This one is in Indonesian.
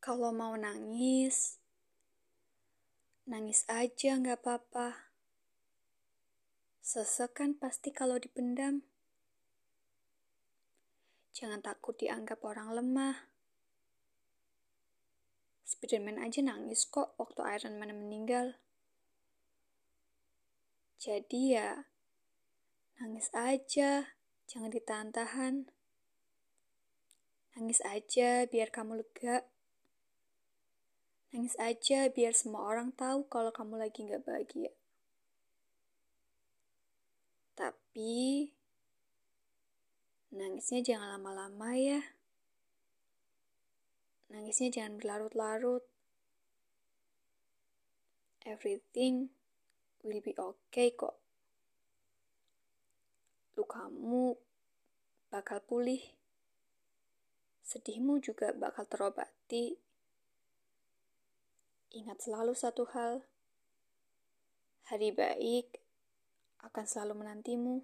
Kalau mau nangis, nangis aja nggak apa-apa. Sesek kan pasti kalau dipendam. Jangan takut dianggap orang lemah. Spiderman aja nangis kok waktu Iron Man meninggal. Jadi ya, nangis aja, jangan ditahan-tahan. Nangis aja biar kamu lega. Nangis aja biar semua orang tahu kalau kamu lagi gak bahagia. Tapi, nangisnya jangan lama-lama ya. Nangisnya jangan berlarut-larut. Everything will be okay kok. Lukamu bakal pulih. Sedihmu juga bakal terobati. Ingat selalu satu hal. Hari baik akan selalu menantimu.